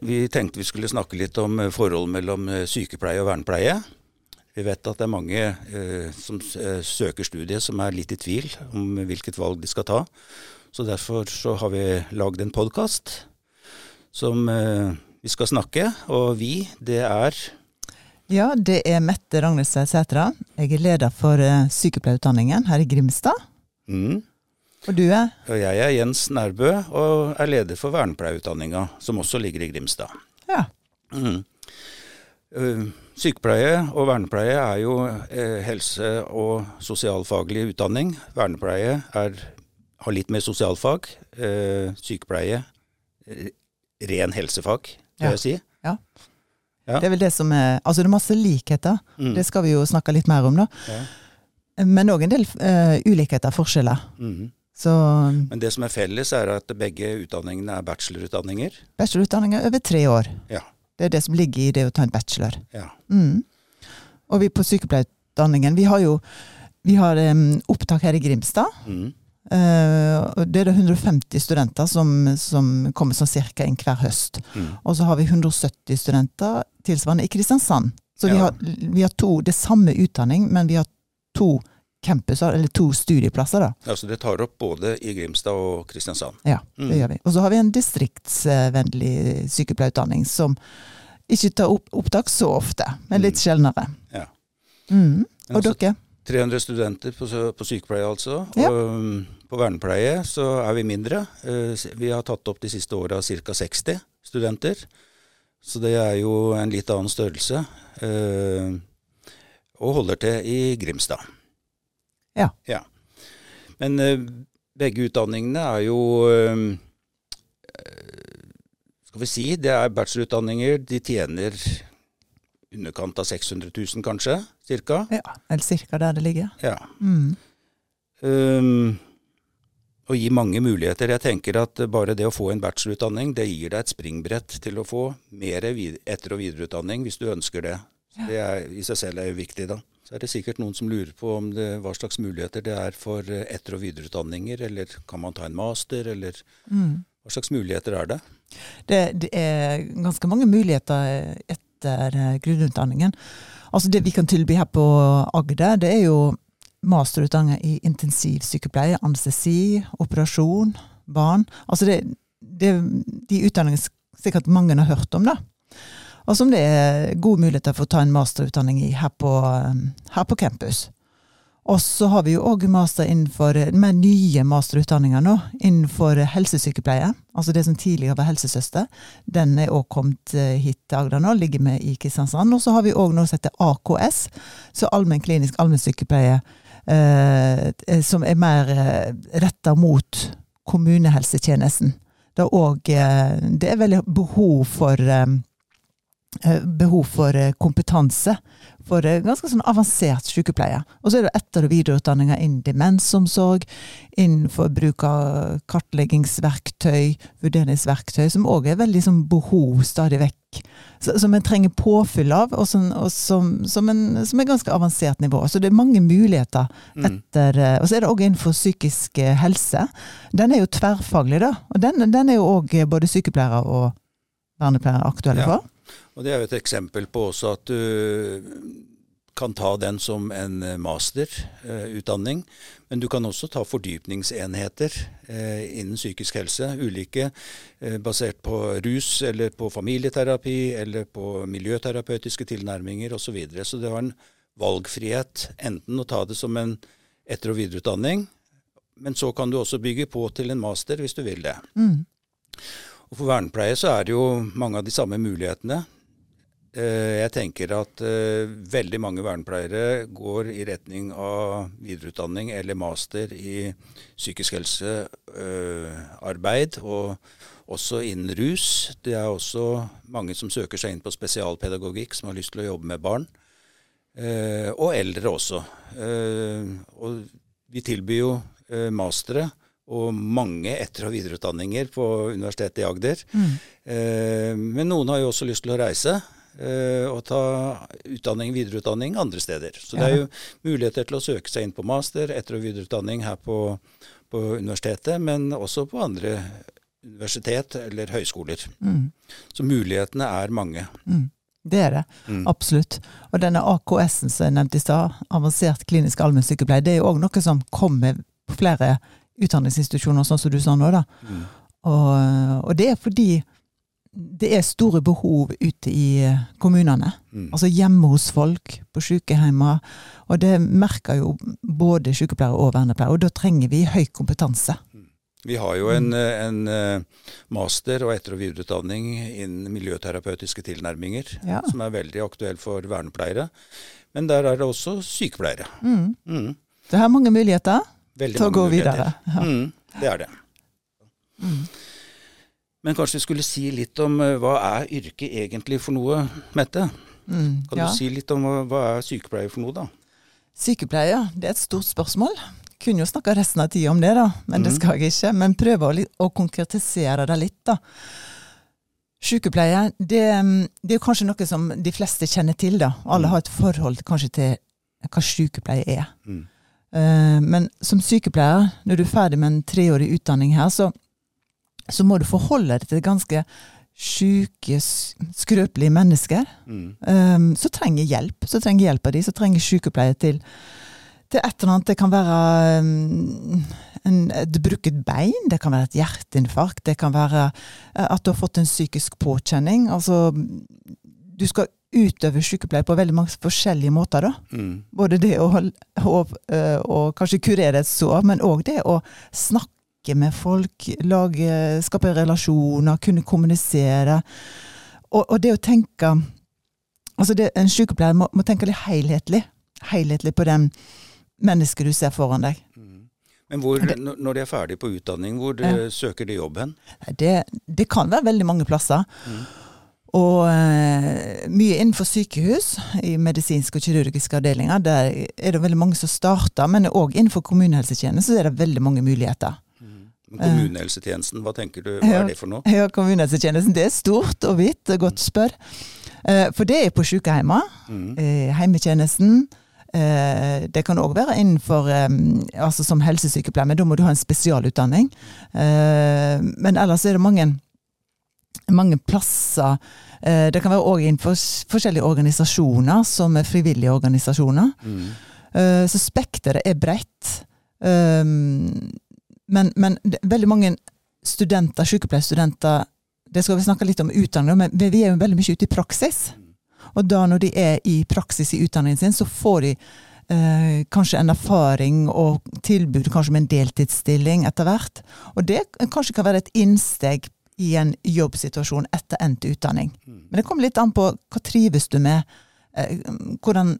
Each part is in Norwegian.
vi tenkte vi skulle snakke litt om eh, forholdet mellom eh, sykepleie og vernepleie. Vi vet at det er mange eh, som eh, søker studiet som er litt i tvil om hvilket valg de skal ta. Så derfor så har vi lagd en podkast som eh, vi skal snakke. Og vi, det er Ja, det er Mette Ragnhild Sætra. Jeg er leder for eh, sykepleierutdanningen her i Grimstad. mm, Og du er? Og jeg er Jens Nærbø og er leder for vernepleierutdanninga, som også ligger i Grimstad. Ja. Mm. Eh, Sykepleie og vernepleie er jo eh, helse- og sosialfaglig utdanning. Vernepleie er, har litt mer sosialfag. Eh, sykepleie ren helsefag, vil Ja. jeg si. Ja. Ja. Det er vel det som er Altså det er masse likheter. Mm. Det skal vi jo snakke litt mer om, da. Ja. Men òg en del uh, ulikheter, forskjeller. Mhm. Så Men det som er felles, er at begge utdanningene er bachelorutdanninger. Bachelorutdanninger over tre år. Ja. Det er det som ligger i det å ta en bachelor. Ja. Mm. Og vi på sykepleierutdanningen, vi har jo vi har um, opptak her i Grimstad. Mm. Uh, det er det 150 studenter som, som kommer sånn cirka inn hver høst. Mm. Og så har vi 170 studenter tilsvarende i Kristiansand. Så vi, har, vi har to, det er samme utdanning, men vi har to campuser, eller to studieplasser. da. Ja, Så det tar opp både i Grimstad og Kristiansand. Ja, Mm. det gjør vi. Og så har vi en distriktsvennlig sykepleierutdanning som ikke tar opp, opptak så ofte, men litt sjeldnere. Ja. Mm. Og altså, dere? 300 studenter på, på sykepleie altså. Ja. Og um, på vernepleie så er vi mindre. Eh, Vi har tatt opp de siste åra ca. 60 studenter. Så det er jo en litt annen størrelse. eh, Og holder til i Grimstad. Ja. Men eh, begge utdanningene er jo eh, Skal vi si, det er bachelorutdanninger. De tjener underkant av 600 000 kanskje, cirka. Ja, eller cirka der det ligger. Ja. Mm. Um, og gi mange muligheter. Jeg tenker at bare det å få en bachelorutdanning, det gir deg et springbrett til å få mer etter- og videreutdanning hvis du ønsker det. Ja. Det er, i seg selv er jo viktig, da. Så er det sikkert noen som lurer på om det, hva slags muligheter det er for eh, etter- og videreutdanninger, eller kan man ta en master, eller Mm. hva slags muligheter er det? Det, det er ganske mange muligheter etter eh, grunnutdanningen. Altså Det vi kan tilby her på Agder, det er jo masterutdanning i intensivsykepleie, anestesi, operasjon, barn. Altså det, det, De utdanningene sikkert mange har hørt om, da. Og som det er gode muligheter for å ta en masterutdanning i her på, eh, her på campus. Og så har vi jo òg master innenfor med nye masterutdanninger nå, innenfor helsesykepleie. Altså det som tidligere var helsesøster. Den er òg kommet eh, hit til Agder nå, ligger med i Kristiansand. Og så har vi òg noe som heter AKS, så allmenn klinisk allmennsykepleie, eh, som er mer eh, retta mot kommunehelsetjenesten. Det er eh, Det er veldig behov for eh, eh, behov for eh, kompetanse for eh, ganske sånn avansert sykepleie. Og så er det etter- og videreutdanninger innen demensomsorg, innenfor bruk av kartleggingsverktøy, vurderingsverktøy, som òg er veldig sånn behov stadig vekk. Som en trenger påfyll av, og, som, og som, som, en, som er ganske avansert nivå. Så det er mange muligheter Mm. etter mm. Og så er det òg innenfor psykisk eh, helse. Den er jo tverrfaglig, da. Og den, den er jo òg både sykepleiere og vernepleiere aktuelle Ja. for. Og det er jo et eksempel på også at du kan ta den som en eh, masterutdanning, men du kan også ta fordypningsenheter eh, innen psykisk helse. Ulike eh, basert på rus, eller på familieterapi, eller på miljøterapeutiske tilnærminger osv. Så, videre. så det var en valgfrihet enten å ta det som en etter- og videreutdanning, men så kan du også bygge på til en master hvis du vil det. Mm. Og For vernepleie så er det jo mange av de samme mulighetene. Eh, Jeg tenker at eh, veldig mange vernepleiere går i retning av videreutdanning eller master i psykisk helsearbeid, og også innen rus. Det er også mange som søker seg inn på spesialpedagogikk, som har lyst til å jobbe med barn. Eh, Og eldre også. Eh, Og vi tilbyr jo eh, mastere og mange etter- og videreutdanninger på Universitetet i Agder. Mm. Eh, Men noen har jo også lyst til å reise eh, og ta utdanning, videreutdanning andre steder. Så det er jo muligheter til å søke seg inn på master, etter- og videreutdanning her på, på universitetet, men også på andre universitet eller høyskoler. Mm. Så mulighetene er mange. Mm. Det er det, Mm. absolutt. Og denne AKS-en som jeg nevnte i stad, avansert klinisk allmennsykepleie, det er jo òg noe som kommer på flere utdanningsinstitusjoner, sånn som du sa nå. da. Mm. Og, og det er fordi det er store behov ute i kommunene. Mm. Altså hjemme hos folk, på sykehjemmer. Og det merker jo både sykepleiere og vernepleiere. Og da trenger vi høy kompetanse. Vi har jo en, en eh, master og etter- og videreutdanning innen miljøterapeutiske tilnærminger, Ja. som er veldig aktuell for vernepleiere. Men der er det også sykepleiere. Mm. Mm. Det er mange muligheter Veldig til å gå videre. Ja. Mm, det er det. Mm. Men kanskje vi skulle si litt om eh, hva er yrket egentlig for noe, Mette? Mm. Kan Ja. du si litt om hva, hva er sykepleier for noe, da? Sykepleie. Det er et stort spørsmål. Kunne jo snakka resten av tida om det, da, men det Mhm. skal jeg ikke. Men prøve å, å konkretisere det litt, da. Sykepleie, det, mm, det er kanskje noe som de fleste kjenner til, da. Alle Mhm. har et forhold kanskje til hva sykepleie er. Mm. Uh, Men som sykepleier, når du er ferdig med en treårig utdanning her, så, så må du forholde deg til ganske syke, skrøpelige mennesker Mm. um, som trenger hjelp. Som trenger hjelp av de, som trenger sykepleie til, til et eller annet. Det kan være um, en, et brukket bein, det kan være et hjerteinfarkt, det kan være eh, at du har fått en psykisk påkjenning. Altså, du skal utøve sykepleie på veldig mange forskjellige måter. da. Mm. Både det å, å, å, å kanskje kurere et sår, men òg det å snakke med folk, lage, skape relasjoner, kunne kommunisere. Og, og det å tenke Altså det, en sykepleier må, må tenke litt helhetlig. Helhetlig på den mennesket du ser foran deg. Mm. Men hvor, når de er ferdig på utdanning, hvor Ja. eh, søker de jobb hen? Det, det kan være veldig mange plasser. Mm. Og uh, mye innenfor sykehus, i medisinske og kirurgiske avdelinger. Der er det veldig mange som starter, men òg innenfor kommunehelsetjenesten så er det veldig mange muligheter. Kommunehelsetjenesten, hva tenker du, hva er det for noe? Ja, kommunehelsetjenesten, det er stort og vidt, godt spør. Eh, For det er på sykehjemmer, Mm. eh, heimetjenesten. Eh, Det kan òg være innenfor eh, altså som helsesykepleier, men da må du ha en spesialutdanning. Eh, Men ellers er det mange, mange plasser. Eh, Det kan være òg innenfor forskjellige organisasjoner, som er frivillige organisasjoner. Mm. Eh, Så spekteret er bredt. Eh, Men, men det veldig mange studenter, sykepleierstudenter Det skal vi snakke litt om utdanning, men vi er jo veldig mye ute i praksis. Og da når de er i praksis i utdanningen sin, så får de eh, kanskje en erfaring og tilbud kanskje med en deltidsstilling etter hvert. Og det kanskje kan være et innsteg i en jobbsituasjon etter endt utdanning. Mm. Men det kommer litt an på hva trives du med. Eh, hvordan,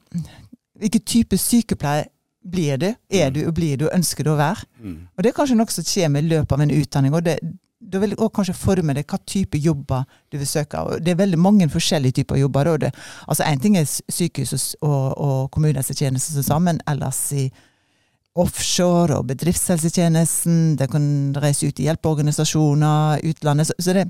hvilken type sykepleier blir du? Er du og blir du, ønsker du å være? Mm. Og det er kanskje noe som skjer i løpet av en utdanning. og det, da vil også kanskje forme deg hva type jobber du vil søke. Det er veldig mange forskjellige typer jobber. Og det, altså Én ting er sykehus og, og, og kommunehelsetjeneste sammen, ellers i offshore og bedriftshelsetjenesten. Det kan reise ut i hjelpeorganisasjoner, utlandet. Så, så det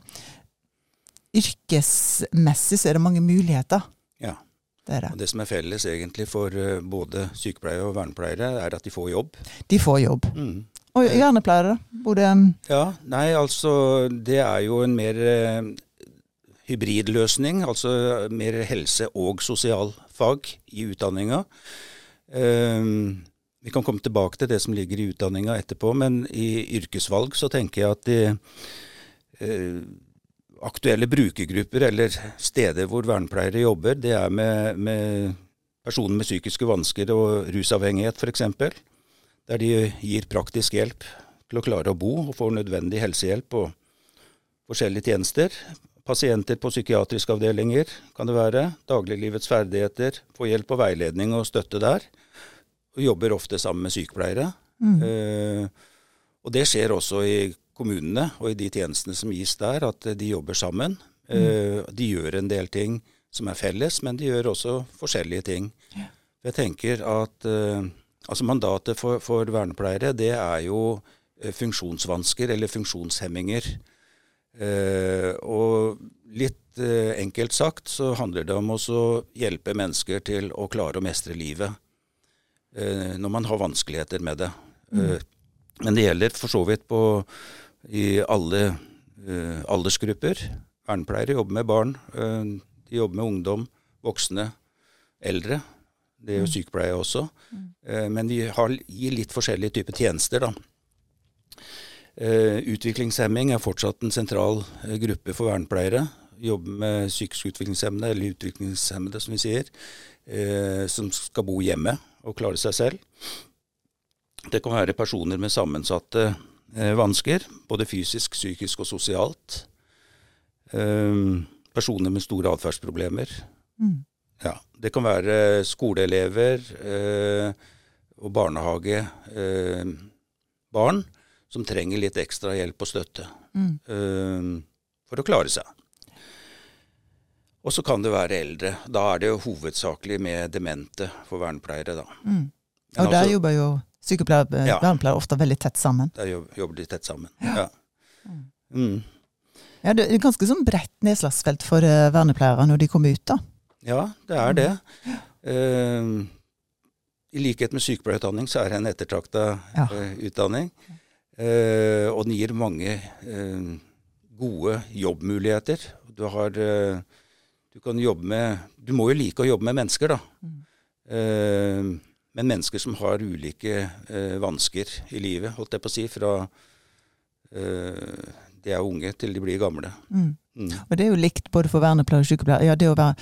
yrkesmessig så er det mange muligheter. Ja. Det det. Det som er felles egentlig for eh, både sykepleiere og vernepleiere, er at de får jobb. De får jobb. Mm. Og vernepleiere. Både Ja, nei, altså det er jo en mer eh, hybridløsning, altså mer helse- og sosialfag i utdanninga. Eh, vi kan komme tilbake til det som ligger i utdanninga etterpå, men i yrkesvalg så tenker jeg at de eh, aktuelle brukergrupper eller steder hvor vernepleiere jobber, det er med, med personer med psykiske vansker og rusavhengighet f.eks. Der de gir praktisk hjelp til å klare å bo og får nødvendig helsehjelp og forskjellige tjenester. Pasienter på psykiatriske avdelinger kan det være. Dagliglivets ferdigheter. Få hjelp og veiledning og støtte der. Og jobber ofte sammen med sykepleiere. mm. Eh, og det skjer også i kommunene og i de tjenestene som gis der, at de jobber sammen. Mm. de gjør en del ting som er felles, men de gjør også forskjellige ting. Ja. Jeg tenker at eh, altså mandatet for, for vernepleiere, det er jo eh, funksjonsvansker eller funksjonshemminger. Eh, og litt eh, enkelt sagt så handler det om å hjelpe mennesker til å klare å mestre livet eh, når man har vanskeligheter med det. Mm. Men det gjelder for så vidt på, i alle uh, aldersgrupper. Vernepleiere jobber med barn. Uh, de jobber med ungdom, voksne, eldre. Det gjør sykepleie også. Eh, men de har, gir litt forskjellige typer tjenester, da. Utviklingshemming er fortsatt en sentral gruppe for vernepleiere. Jobber med psykisk utviklingshemmede, eller utviklingshemmede som vi sier, som skal bo hjemme og klare seg selv. Det kan være personer med sammensatte eh, vansker, både fysisk, psykisk og sosialt. Eh, personer med store atferdsproblemer. Mm. Ja, det kan være skoleelever eh, og barnehagebarn eh, som trenger litt ekstra hjelp og støtte Mm. eh, for å klare seg. Og så kan det være eldre. Da er det jo hovedsakelig med demente for vernepleiere, da. Mm. Og Og der altså, jobber jo sykepleiere og Ja. er ofte veldig tett sammen. der jobb- jobber de tett sammen. Ja. Mm. Ja, Det er ganske sånn bredt nedslagsfelt for uh, vernepleiere når de kommer ut. da. Ja, det er det. Uh, I likhet med sykepleierutdanning så er det en ettertrakta Ja. uh, utdanning. Eh, og den gir mange eh, gode jobbmuligheter. Du har eh, Du kan jobbe med Du må jo like å jobbe med mennesker, da. Eh, men mennesker som har ulike eh, vansker i livet, holdt jeg på å si. Fra eh, de er unge til de blir gamle. Mm. Mm. Og det er jo likt både for vernepleier og sykepleier. Ja, det å være,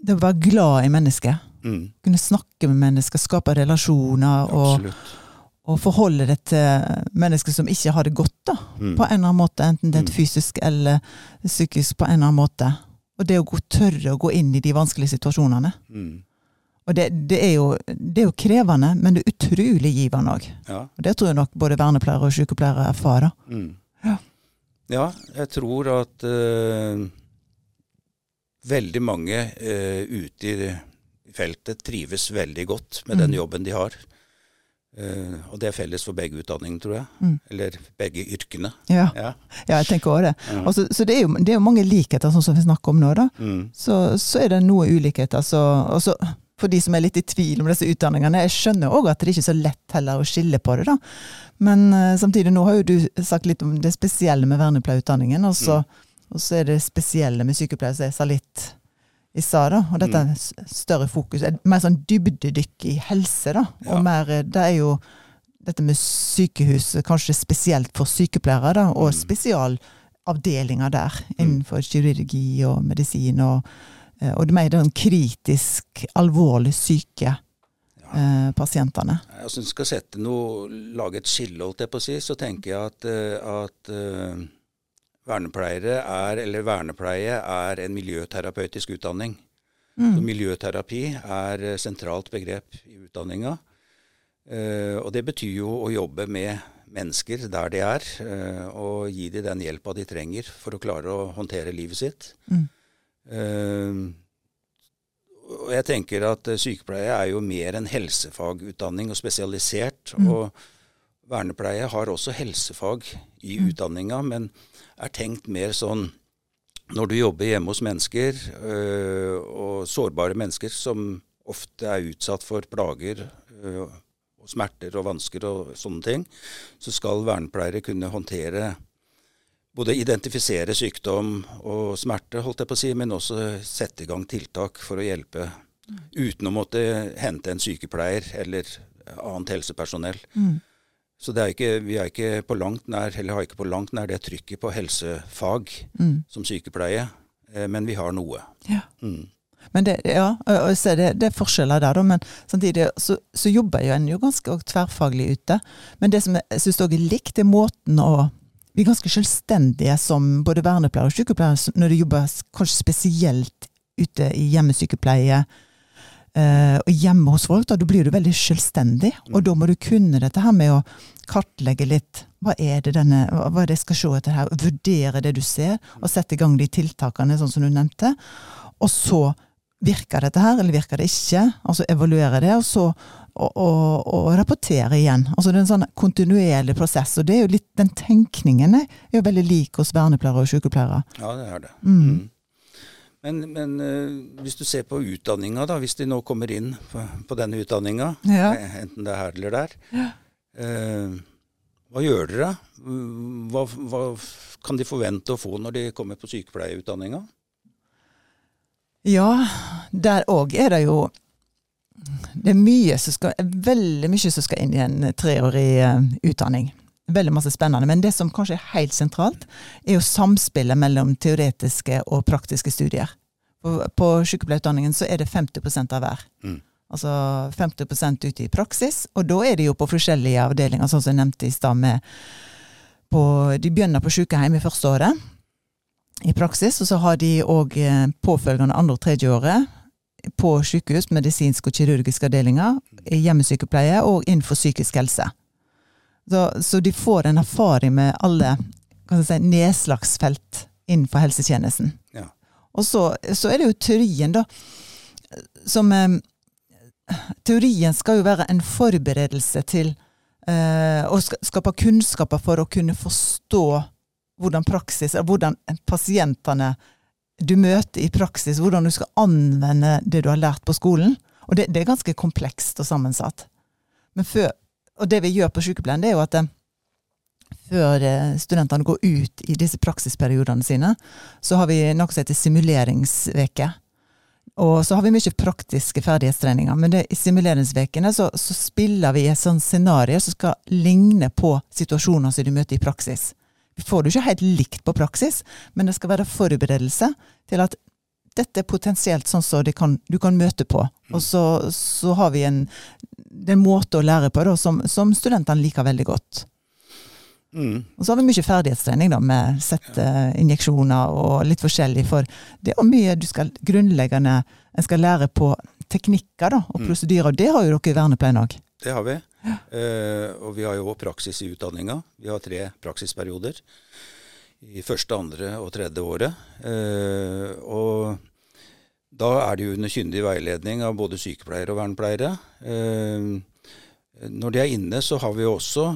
det å være glad i mennesket. Mm. Kunne snakke med mennesker, skape relasjoner og, Absolutt. og forholde det til mennesker som ikke har det godt, da. Mm. På en eller annen måte. Enten det er Mm. fysisk eller psykisk på en eller annen måte. Og det å gå, tørre å gå inn i de vanskelige situasjonene. Mm. Og det, det, er jo, det er jo krevende, men det er utrolig givende òg. Ja. Og det tror jeg nok både vernepleiere og sykepleiere erfarer. Mm. Ja. Ja, jeg tror at uh, veldig mange uh, ute i feltet trives veldig godt med den Mm. jobben de har. Uh, og det er felles for begge utdanningene, tror jeg. Mm. Eller begge yrkene. Ja, Ja. ja jeg tenker også det. Mm. Altså, så det er, jo, det er jo mange likheter, sånn som vi snakker om nå. da. Mm. Så, så er det noe ulikheter. Så, og så for de som er litt i tvil om disse utdanningene, jeg skjønner òg at det ikke er så lett heller å skille på det. da. Men uh, samtidig, nå har jo du sagt litt om det spesielle med vernepleierutdanningen, og så, og så er det spesielle med sykepleier som jeg sa litt i stad. da. Og dette er s- større fokus, et mer sånn dybdedykk i helse. da. Ja. Mer, eh, det er jo dette med sykehus, kanskje spesielt for sykepleiere, da, og Mm. spesialavdelinger der innenfor kirurgi og medisin. og Og det er mer de kritisk, alvorlig syke ja. pasientene. Altså, hvis du skal sette noe, lage et skille, holdt jeg på å si, så tenker jeg at, eh, at eh, vernepleiere er, eller vernepleie er en miljøterapeutisk utdanning. Så Mm. miljøterapi er eh, sentralt begrep i utdanninga. Eh, og det betyr jo å jobbe med mennesker der de er, eh, og gi dem den hjelpa de trenger for å klare å håndtere livet sitt. Mm. Eh, og jeg tenker at eh, sykepleie er jo mer en helsefagutdanning og spesialisert. Mm. Og vernepleie har også helsefag i Mm. utdanninga, men er tenkt mer sånn når du jobber hjemme hos mennesker, øh, og sårbare mennesker som ofte er utsatt for plager øh, og smerter og vansker og sånne ting, så skal vernepleiere kunne håndtere både identifisere sykdom og smerte, holdt jeg på å si, men også sette i gang tiltak for å hjelpe uten å måtte hente en sykepleier eller annet helsepersonell. Mm. Så det er ikke, vi er ikke på langt nær, eller har ikke på langt nær det trykket på helsefag Mm. som sykepleie, eh, men vi har noe. Ja. Mm. Men det, ja, det, det er forskjeller der, da, men samtidig så, så jobber jo en jo ganske tverrfaglig ute. Men det som jeg syns òg er likt, er måten å Vi er ganske selvstendige som både vernepleiere og sykepleiere når det jobber kanskje spesielt ute i hjemmesykepleie. eh, og hjemme hos folk, da, da blir du veldig selvstendig. Og da må du kunne dette her med å kartlegge litt. Hva er det denne, hva hva er det jeg skal se etter her? Vurdere det du ser, og sette i gang de tiltakene, sånn som du nevnte. Og så virker dette her, eller virker det ikke? Altså evaluere det, og så og, og, og rapportere igjen. Altså Det er en sånn kontinuerlig prosess. Og det er jo litt den tenkningen er jo veldig lik hos vernepleiere og sykepleiere. Ja, det er det. Mm. Mm. Men, men uh, hvis du ser på utdanninga, da, hvis de nå kommer inn på, på denne utdanninga, Ja. eh, enten det er her eller der, eh, Hva gjør dere? Hva, hva kan de forvente å få når de kommer på sykepleierutdanninga? Ja, der òg er det jo det er mye som skal, veldig mye som skal inn i en treårig uh, utdanning. Veldig masse spennende. Men det som kanskje er helt sentralt, er jo samspillet mellom teoretiske og praktiske studier. På, på sykepleierutdanningen så er det 50% av hver. Mm. Altså 50 ute i praksis, og da er det jo på forskjellige avdelinger, sånn som jeg nevnte i stad. De begynner på sykehjem i første året i praksis, og så har de òg eh, påfølgende andre og tredjeåret på sykehus, medisinsk og kirurgisk avdelinger, hjemmesykepleie og innenfor psykisk helse. Så, så, de får en erfaring med alle si, nedslagsfelt innenfor helsetjenesten. Ja. Og så, så, er det jo teorien, da, som eh, Teorien skal jo være en forberedelse til eh, å skape kunnskaper for å kunne forstå hvordan praksis, hvordan pasientene du møter i praksis, hvordan du skal anvende det du har lært på skolen. Og det, det er ganske komplekst og sammensatt. Før, og det vi gjør på sykepleien, det er jo at eh, før eh, studentene går ut i disse praksisperiodene sine, så har vi noe som heter simuleringsveke. Og så har vi mye praktiske ferdighetstreninger. Men det, i simuleringsvekene så, så, spiller vi et sånt scenario som skal ligne på situasjoner som du møter i praksis. Får du ikke helt likt på praksis, men det skal være forberedelse til at dette er potensielt sånn som kan, du kan møte på. Mm. Og så, så har vi en, en, måte å lære på da, som, som studentene liker veldig godt. Mm. Og så har vi mye ferdighetstrening da, med settinjeksjoner og litt forskjellig. For det er mye du skal grunnleggende en skal lære på teknikker da, og mm. prosedyrer. Det har jo dere i vernepleien òg. Det har vi. Uh, og vi har jo praksis i utdanninga. Vi har tre praksisperioder. I første, andre og tredje året. Uh, og da er det jo under kyndig veiledning av både sykepleiere og vernepleiere. Uh, når de er inne, så har vi også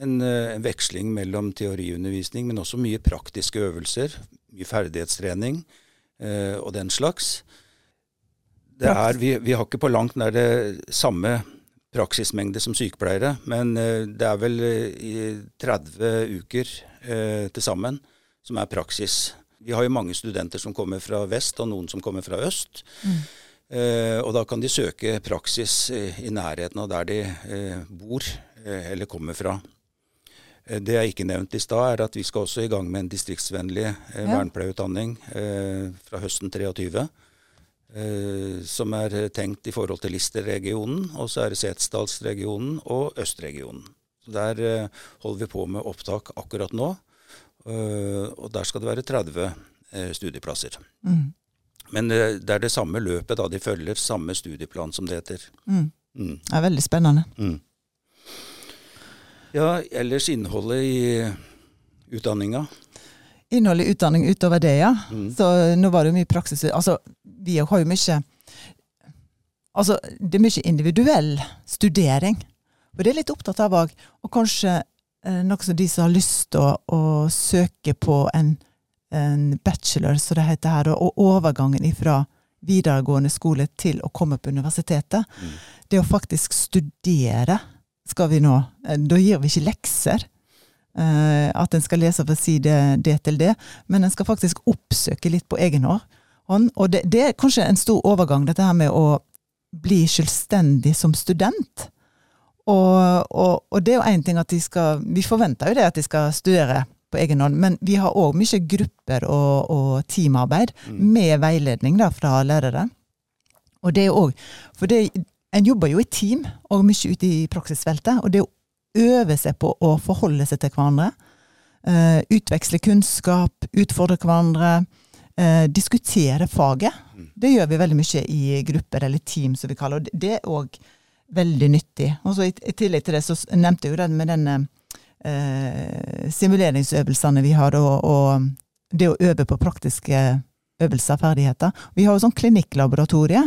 en, en, veksling mellom teoriundervisning, men også mye praktiske øvelser. Mye ferdighetstrening og den slags. Er, vi, vi, har ikke på langt nær det samme praksismengde som sykepleiere, men eh, det er vel i 30 uker eh, til sammen som er praksis. Vi har jo mange studenter som kommer fra vest, og noen som kommer fra øst. Mm. Eh, og da kan de søke praksis i nærheten av der de bor eller kommer fra. Det jeg ikke nevnte i stad, er at vi skal også i gang med en distriktsvennlig vernepleierutdanning fra høsten 23. Eh, som er tenkt i forhold til Lister-regionen, og så er det Setesdalsregionen og Østregionen. Der eh, holder vi på med opptak akkurat nå, eh, og der skal det være 30 studieplasser. Mm. Men det er det samme løpet, da. De følger samme studieplan, som det heter. Mm. Mm. Det er veldig spennende. Mm. Ja, ellers innholdet i utdanninga innhold i utdanning utover det, ja. Mm. Så nå var det mye praksis. Altså, vi har jo mye Altså, det er mye individuell studering. Og det er litt opptatt av òg. Og kanskje eh, noe som de som har lyst til å, å, søke på en, en, bachelor, som det heter her, og overgangen ifra videregående skole til å komme på universitetet. Mm. Det å faktisk studere skal vi nå. Eh, da gir vi ikke lekser. Uh, at en skal lese for å si det, til det, men en skal faktisk oppsøke litt på egen hånd. Og det, det, er kanskje en stor overgang, dette her med å bli selvstendig som student. Og, og, og det er jo én ting at de skal Vi forventer jo det at de skal studere på egen hånd, men vi har òg mye grupper og, og teamarbeid mm. med veiledning da, fra lærere. Og det er òg For det, en jobber jo i team, og mye ute i praksisfeltet. og det er jo øve seg på å forholde seg til hverandre. Uh, utveksle kunnskap, utfordre hverandre. Uh, diskutere faget. Mm. Det gjør vi veldig mye i grupper eller team, som vi kaller det. Det er òg veldig nyttig. Og så i, i, tillegg til det så nevnte jeg jo den med denne uh, simuleringsøvelsene vi har, og, og, det å øve på praktiske øvelser og ferdigheter. Vi har jo sånn klinikklaboratorie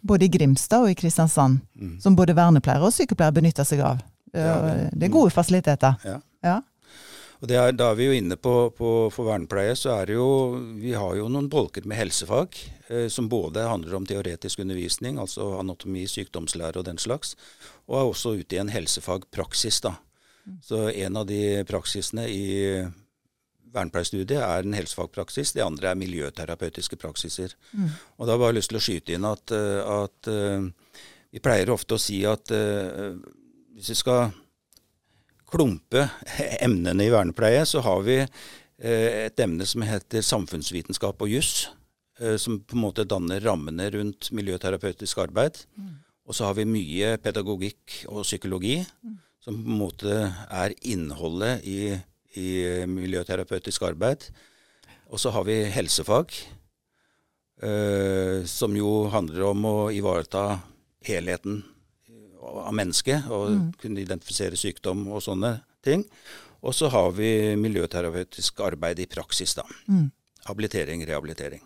både i Grimstad og i Kristiansand, mm. som både vernepleiere og sykepleiere benytter seg av. Det er gode fasiliteter. Ja. ja. Og er, Da er vi jo inne på, på for vernepleie, så er det jo Vi har jo noen bolker med helsefag eh, som både handler om teoretisk undervisning, altså anatomi, sykdomslære og den slags, og er også ute i en helsefagpraksis. da. Så en av de praksisene i vernepleiestudiet er en helsefagpraksis, det andre er miljøterapeutiske praksiser. Mm. Og da har jeg bare lyst til å skyte inn at, eh, at eh, vi pleier ofte å si at eh, hvis vi skal klumpe emnene i vernepleie, så har vi eh, et emne som heter samfunnsvitenskap og juss, eh, som på en måte danner rammene rundt miljøterapeutisk arbeid. Og så har vi mye pedagogikk og psykologi, som på en måte er innholdet i, i miljøterapeutisk arbeid. Og så har vi helsefag, eh, som jo handler om å ivareta helheten av mennesket, og kunne identifisere sykdom og sånne ting. Og så har vi miljøterapeutisk arbeid i praksis, da. Mm. Habilitering, rehabilitering.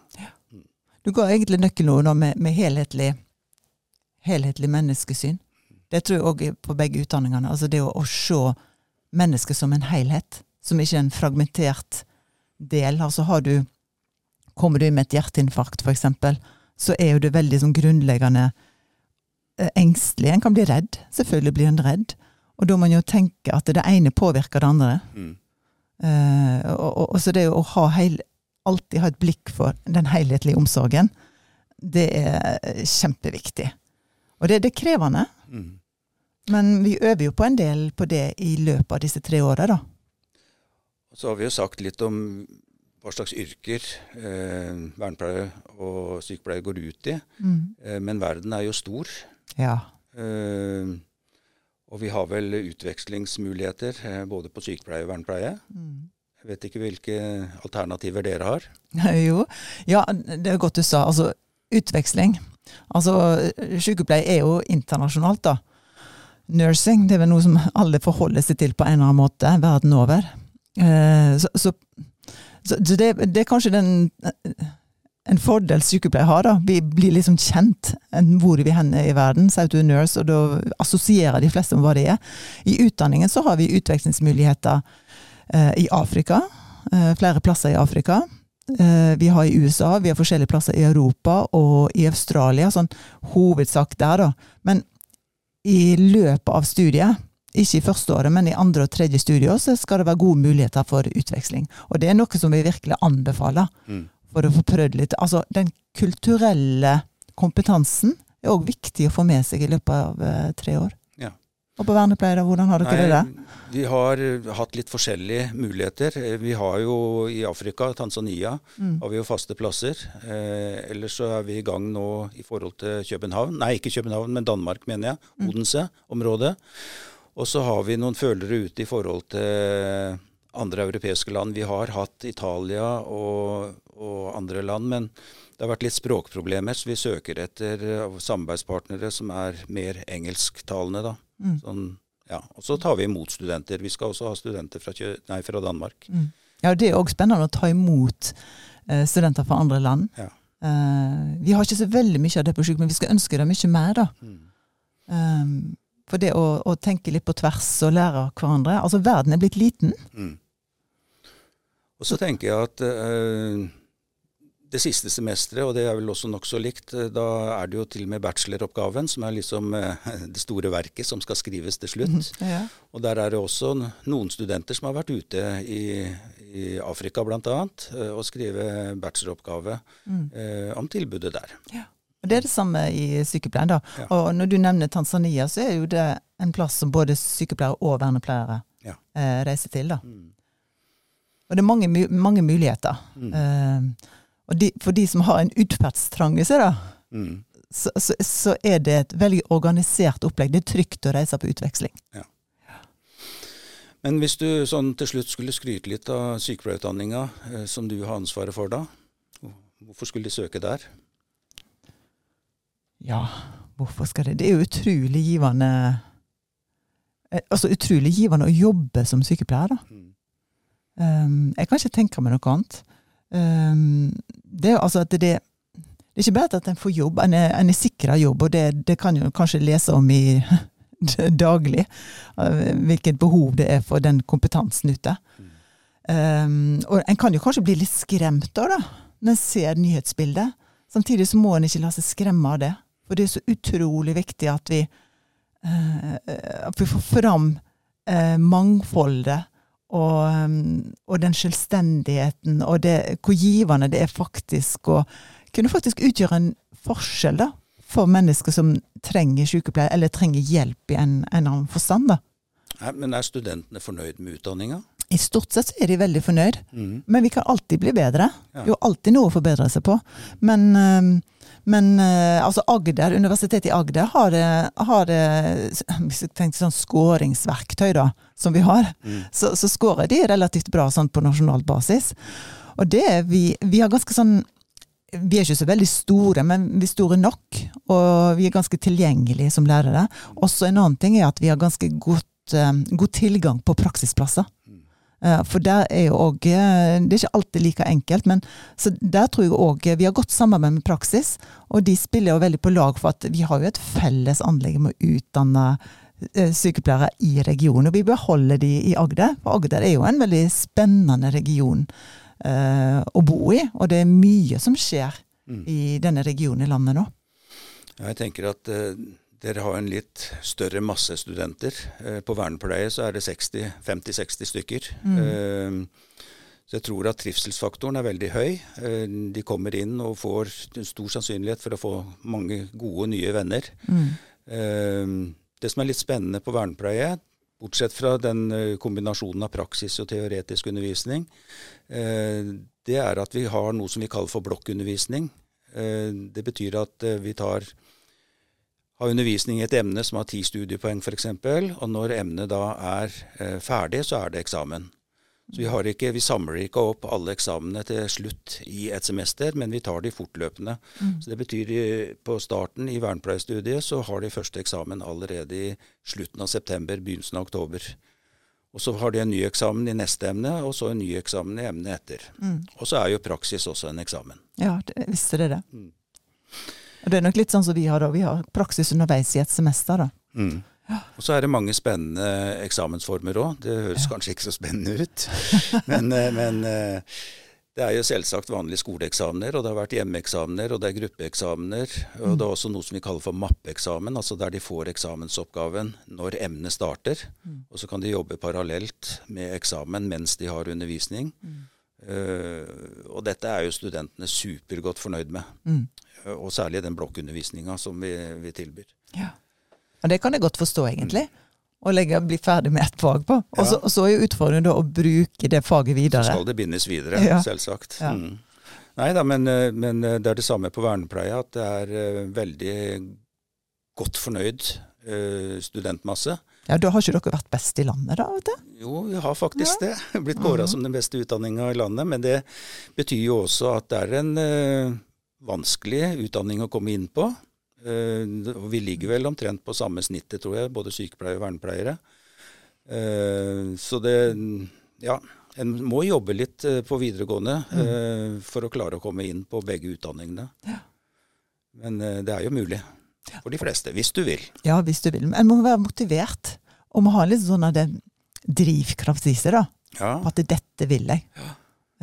Du ga egentlig nøkkelen nå med, med helhetlig, helhetlig menneskesyn. Det tror jeg òg på begge utdanningene. Altså det å, å se mennesket som en helhet, som ikke er en fragmentert del. Altså har du Kommer du med et hjerteinfarkt, f.eks., så er jo det veldig sånn grunnleggende engstelig. En kan bli redd. Selvfølgelig blir en redd. Og da må en jo tenke at det ene påvirker det andre. Mm. Uh, og, og, og så det å ha heil, alltid ha et blikk for den helhetlige omsorgen, det er eh, kjempeviktig. Og det, det er krevende, Mm. men vi øver jo på en del på det i løpet av disse tre åra, da. Så har vi jo sagt litt om hva slags yrker eh, vernepleiere og sykepleiere går ut i. Eh, men verden er jo stor. Ja. Uh, og vi har vel utvekslingsmuligheter eh, både på sykepleie og vernepleie. Jeg vet ikke hvilke alternativer dere har. jo. Ja, det er godt du sa. Altså, utveksling. Altså, sykepleie er jo internasjonalt, da. Nursing, det er vel noe som alle forholder seg til på en eller annen måte, verden over. Eh, så så, så så det, det er kanskje den en fordel sykepleiere har. da. Vi blir liksom kjent enn hvor vi hender i verden. Sier du nurse, og da assosierer de fleste om hva det er. I utdanningen så har vi utvekslingsmuligheter eh, i Afrika. Eh, flere plasser i Afrika. Eh, vi har i USA, vi har forskjellige plasser i Europa og i Australia. Sånn hovedsak der, da. Men i løpet av studiet, ikke i første året, men i andre og tredje studieår, så skal det være gode muligheter for utveksling. Og det er noe som vi virkelig anbefaler Mm. For å få prøvd litt. Altså, den kulturelle kompetansen er òg viktig å få med seg i løpet av eh, tre år. Ja. Og på vernepleie, da, hvordan har dere det der? vi har eh, hatt litt forskjellige muligheter. Eh, Vi har jo i Afrika, Tanzania, Mm. har vi jo faste plasser. Eh, ellers så er vi i gang nå i forhold til København. Nei, ikke København, men Danmark, mener jeg. Mm. Odense-området. Og så har vi noen følere ute i forhold til andre europeiske land. Vi har hatt Italia og, og andre land, men det har vært litt språkproblemer, så vi søker etter eh, samarbeidspartnere som er mer engelsktalende, da. Mm. Sånn, ja. Og så tar vi imot studenter. Vi skal også ha studenter fra, nei, fra Danmark. Mm. Ja, det er òg spennende å ta imot eh, studenter fra andre land. Ja. Eh, vi har ikke så veldig mye av det på sjuk, men vi skal ønske det mye mer, da. Mm. Um, for det å, å tenke litt på tvers og lære av hverandre. Altså, verden er blitt liten. Mm. Og så tenker jeg at eh, det siste semesteret, og det er vel også nokså likt, eh, da er det jo til og med bacheloroppgaven som er liksom eh, det store verket som skal skrives til slutt. Ja. Og der er det også noen studenter som har vært ute i, i Afrika bl.a. og skrive bacheloroppgave Mm. eh, om tilbudet der. Og Det er det samme i sykepleien. da. Ja. Og når du nevner Tanzania, så er jo det en plass som både sykepleiere og vernepleiere Ja. eh, reiser til. da. Mm. Og det er mange, mange muligheter. Mm. Uh, og de, for de som har en utferdstrang da, Mm. så, så, så er det et veldig organisert opplegg. Det er trygt å reise på utveksling. Ja. Men hvis du sånn til slutt skulle skryte litt av sykepleierutdanninga eh, som du har ansvaret for da, hvorfor skulle de søke der? Ja, hvorfor skal det Det er jo utrolig givende eh, Altså utrolig givende å jobbe som sykepleier, da. Mm. Um, jeg kan ikke tenke meg noe annet. Um, det er jo altså at det, det er ikke bare at en får jobb, en er, en er sikra jobb, og det, det kan jo kanskje lese om i daglig, hvilket behov det er for den kompetansen ute. Um, og en kan jo kanskje bli litt skremt da, da, når en ser nyhetsbildet. Samtidig så må en ikke la seg skremme av det. For det er så utrolig viktig at vi, uh, at vi får fram uh, mangfoldet og, um, og, den selvstendigheten og det, hvor givende det er faktisk å kunne faktisk utgjøre en forskjell da, for mennesker som trenger sykepleie, eller trenger hjelp i en, en annen forstand. da. Nei, men er studentene fornøyd med utdanninga? I stort sett er de veldig fornøyd, mm. men vi kan alltid bli bedre. Ja. Jo, alltid noe å forbedre seg på. Men, um, men uh, altså Agder, Universitetet i Agder har, har hvis sånn skåringsverktøy da, som vi har. Mm. Så, så skårer de relativt bra sånn på nasjonal basis. Og det vi, vi har ganske sånn vi er ikke så veldig store, men vi er store nok. Og vi er ganske tilgjengelige som lærere. Også en annen ting er at vi har ganske godt, god tilgang på praksisplasser. Uh, for der er jo òg uh, Det er ikke alltid like enkelt, men så der tror jeg òg Vi har godt samarbeid med praksis, og de spiller jo veldig på lag for at vi har jo et felles anlegg med å utdanne sykepleiere i regionen. Og vi beholder de i Agder, for Agder er jo en veldig spennende region eh, å bo i. Og det er mye som skjer mm. i denne regionen i landet nå. Jeg tenker at uh, dere har en litt større masse studenter. Uh, på vernepleie så er det 50-60 stykker. Mm. Så jeg tror at trivselsfaktoren er veldig høy. De kommer inn og får stor sannsynlighet for å få mange gode, nye venner. Mm. Det som er litt spennende på vernepleie, Bortsett fra den eh, kombinasjonen av praksis og teoretisk undervisning, eh, det er at vi har noe som vi kaller for blokkundervisning. Eh, det betyr at vi tar, har undervisning i et emne som har ti studiepoeng f.eks., og når emnet da er ferdig, så er det eksamen. Så vi, ikke, vi, samler ikke opp alle eksamene til slutt i et semester, men vi tar de fortløpende. Mm. Så Det betyr på starten i vernepleiestudiet så har de første eksamen allerede i slutten av september, begynnelsen av oktober. Og så har de en ny eksamen i neste emne, og så en ny eksamen i emnet etter. Mm. Og så er jo praksis også en eksamen. Ja, det, visste det det. Mm. Det er nok litt sånn som vi har da. Vi har praksis underveis i et semester, da. Mm. Og så er det mange spennende eksamensformer òg. Det høres ja. kanskje ikke så spennende ut, men, eh, men, eh, det er jo selvsagt vanlige skoleeksamener, og det har vært hjemmeeksamener, og det er gruppeeksamener. Og mm. det er også noe som vi kaller for mappeeksamen, altså der de får eksamensoppgaven når emnet starter. Mm. Og så kan de jobbe parallelt med eksamen mens de har undervisning. Mm. Uh, og dette er jo studentene supergodt fornøyd med. Mm. Og særlig den blokkundervisninga som vi, vi tilbyr. Ja. Og det kan jeg godt forstå, egentlig. Å legge, bli ferdig med ett fag på. Og så, så er jo utfordringen da å bruke det faget videre. Så skal det bindes videre, ja. selvsagt. Ja. Mm. Nei da, men, eh, men, eh, det er det samme på vernepleie, at det er veldig godt fornøyd uh, studentmasse. Ja, Da har ikke dere vært best i landet, da? vet du? Jo, vi har faktisk ja. det. Blitt kåra mm. som den beste utdanninga i landet. Men det betyr jo også at det er en uh, vanskelig utdanning å komme inn på. Eh, vi ligger vel omtrent på samme snittet, tror jeg, både sykepleiere og vernepleiere. Uh, så det Ja. En må jobbe litt på videregående mm. for å klare å komme inn på begge utdanningene. Ja. Men det er jo mulig for de fleste, hvis du vil. Ja, hvis du vil. Men en må være motivert. Og må ha litt sånn av det drivkraft i seg, da. Ja. På at dette vil jeg. Ja.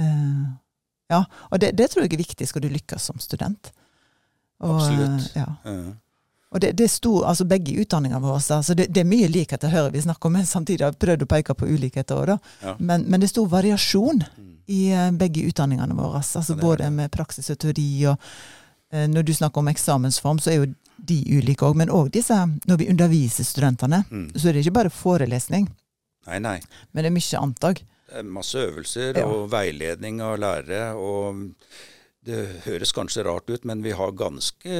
Uh, ja. Og det, det, tror jeg er viktig skal du lykkes som student. Og, Absolutt. Ja. Og det, det sto, altså Begge utdanningene våre altså det, det, er mye likheter, hører vi snakke om, men samtidig har jeg prøvd å peke på ulikheter òg. Ja. Men, men, det sto variasjon mm. i uh, begge utdanningene våre. Altså, både med praksis og teori. og uh, Når du snakker om eksamensform, så er jo de ulike òg. Men òg disse, når vi underviser studentene, mm. så er det ikke bare forelesning. Nei, nei. Men det er mye annet òg. Masse øvelser og veiledning av lærere. og det høres kanskje rart ut, men vi har ganske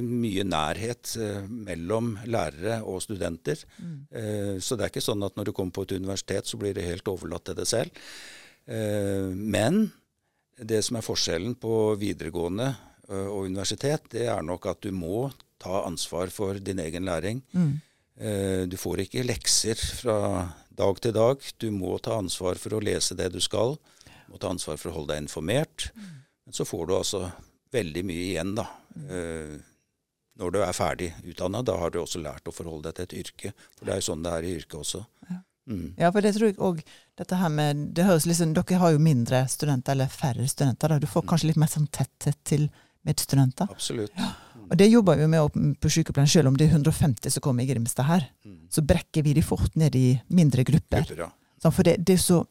mye nærhet eh, mellom lærere og studenter. Mm. Eh, så det er ikke sånn at når du kommer på et universitet, så blir det helt overlatt til deg selv. Eh, men det som er forskjellen på videregående og universitet, det er nok at du må ta ansvar for din egen læring. Mm. Du får ikke lekser fra dag til dag. Du må ta ansvar for å lese det du skal. Du må ta ansvar for å holde deg informert. Mm. Men så får du altså veldig mye igjen, da. Mm. når du er ferdig utdanna. Da har du også lært å forholde deg til et yrke. For det er jo sånn det er i yrket også. Ja. Mm. ja, for det tror jeg òg dette her med det høres liksom, Dere har jo mindre studenter, eller færre studenter. Da. Du får kanskje litt mer sånn tetthet til medstudenter. Absolutt. Ja. Og det jobber vi med på sykepleien, selv om det er 150 som kommer i Grimstad her. Mm. Så brekker vi de fort ned i mindre grupper. Grupper, ja. Sånn, for det, det er så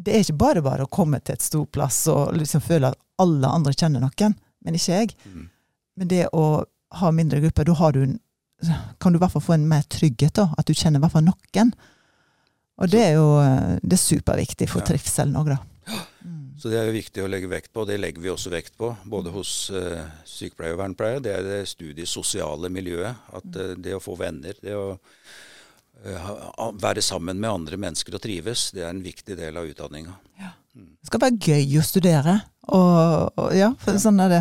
Det er ikke bare bare å komme til et stor plass og liksom føle at alle andre kjenner noen, men ikke jeg. Mm. Men det å ha mindre grupper, da har du en- kan du i hvert fall få en mer trygghet, da. At du kjenner i hvert fall noen. Og det er jo eh, det er superviktig for Ja. trivselen òg, da. Mm. Så det er jo viktig å legge vekt på, og det legger vi også vekt på, både hos uh, sykepleier og vernepleier. Det er det studiesosiale miljøet. At uh, det å få venner, det å uh, være sammen med andre mennesker og trives, det er en viktig del av utdanninga. Det skal være gøy å studere. Og, og ja, for Ja. sånn er det,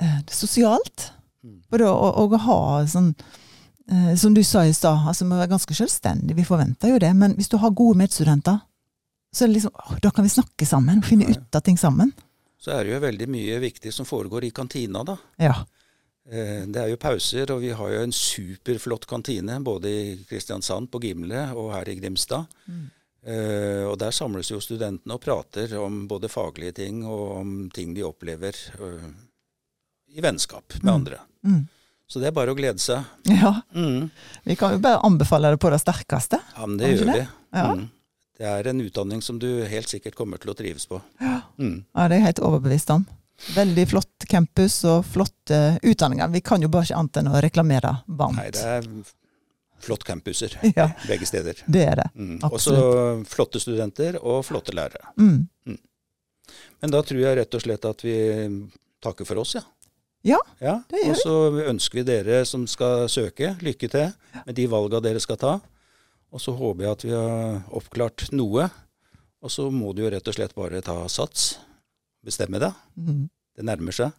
eh, det er sosialt. Mm. Både å, ha sånn eh, Som du sa i stad, altså vi er ganske selvstendige, vi forventer jo det. Men hvis du har gode medstudenter, så liksom, å, da kan vi snakke sammen finne Ja, ja. ut av ting sammen. Så er det jo veldig mye viktig som foregår i kantina, da. Ja. Eh, Det er jo pauser, og vi har jo en superflott kantine både i Kristiansand, på Gimle, og her i Grimstad. Mm. Uh, og der samles jo studentene og prater om både faglige ting og om ting de opplever uh, i vennskap med Mm. andre. Mm. Så det er bare å glede seg. ja. Mm. Vi kan jo bare anbefale det på det sterkeste. Ja, men det gjør det? vi. Ja. Mm. Det er en utdanning som du helt sikkert kommer til å trives på. Ja. Mm. Ja, det er jeg helt overbevist om. Veldig flott campus og flotte utdanninger. Vi kan jo bare ikke annet enn å reklamere varmt. Nei, det er flott campuser Ja, begge steder. det er det. Mm. Også flotte studenter og flotte lærere. Mm. Men da tror jeg rett og slett at vi takker for oss, ja. Ja, ja. det gjør vi. Og så ønsker vi dere som skal søke, lykke til med de valga dere skal ta. Og så håper jeg at vi har oppklart noe. Og så må du jo rett og slett bare ta sats. Bestemme deg. Mm. Det nærmer seg.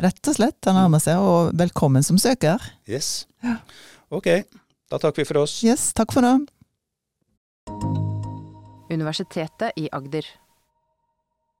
Rett og slett, det nærmer seg. Og velkommen som søker. Yes. Ja. Ok, da takker vi for oss. Yes, takk for nå. Universitetet i Agder.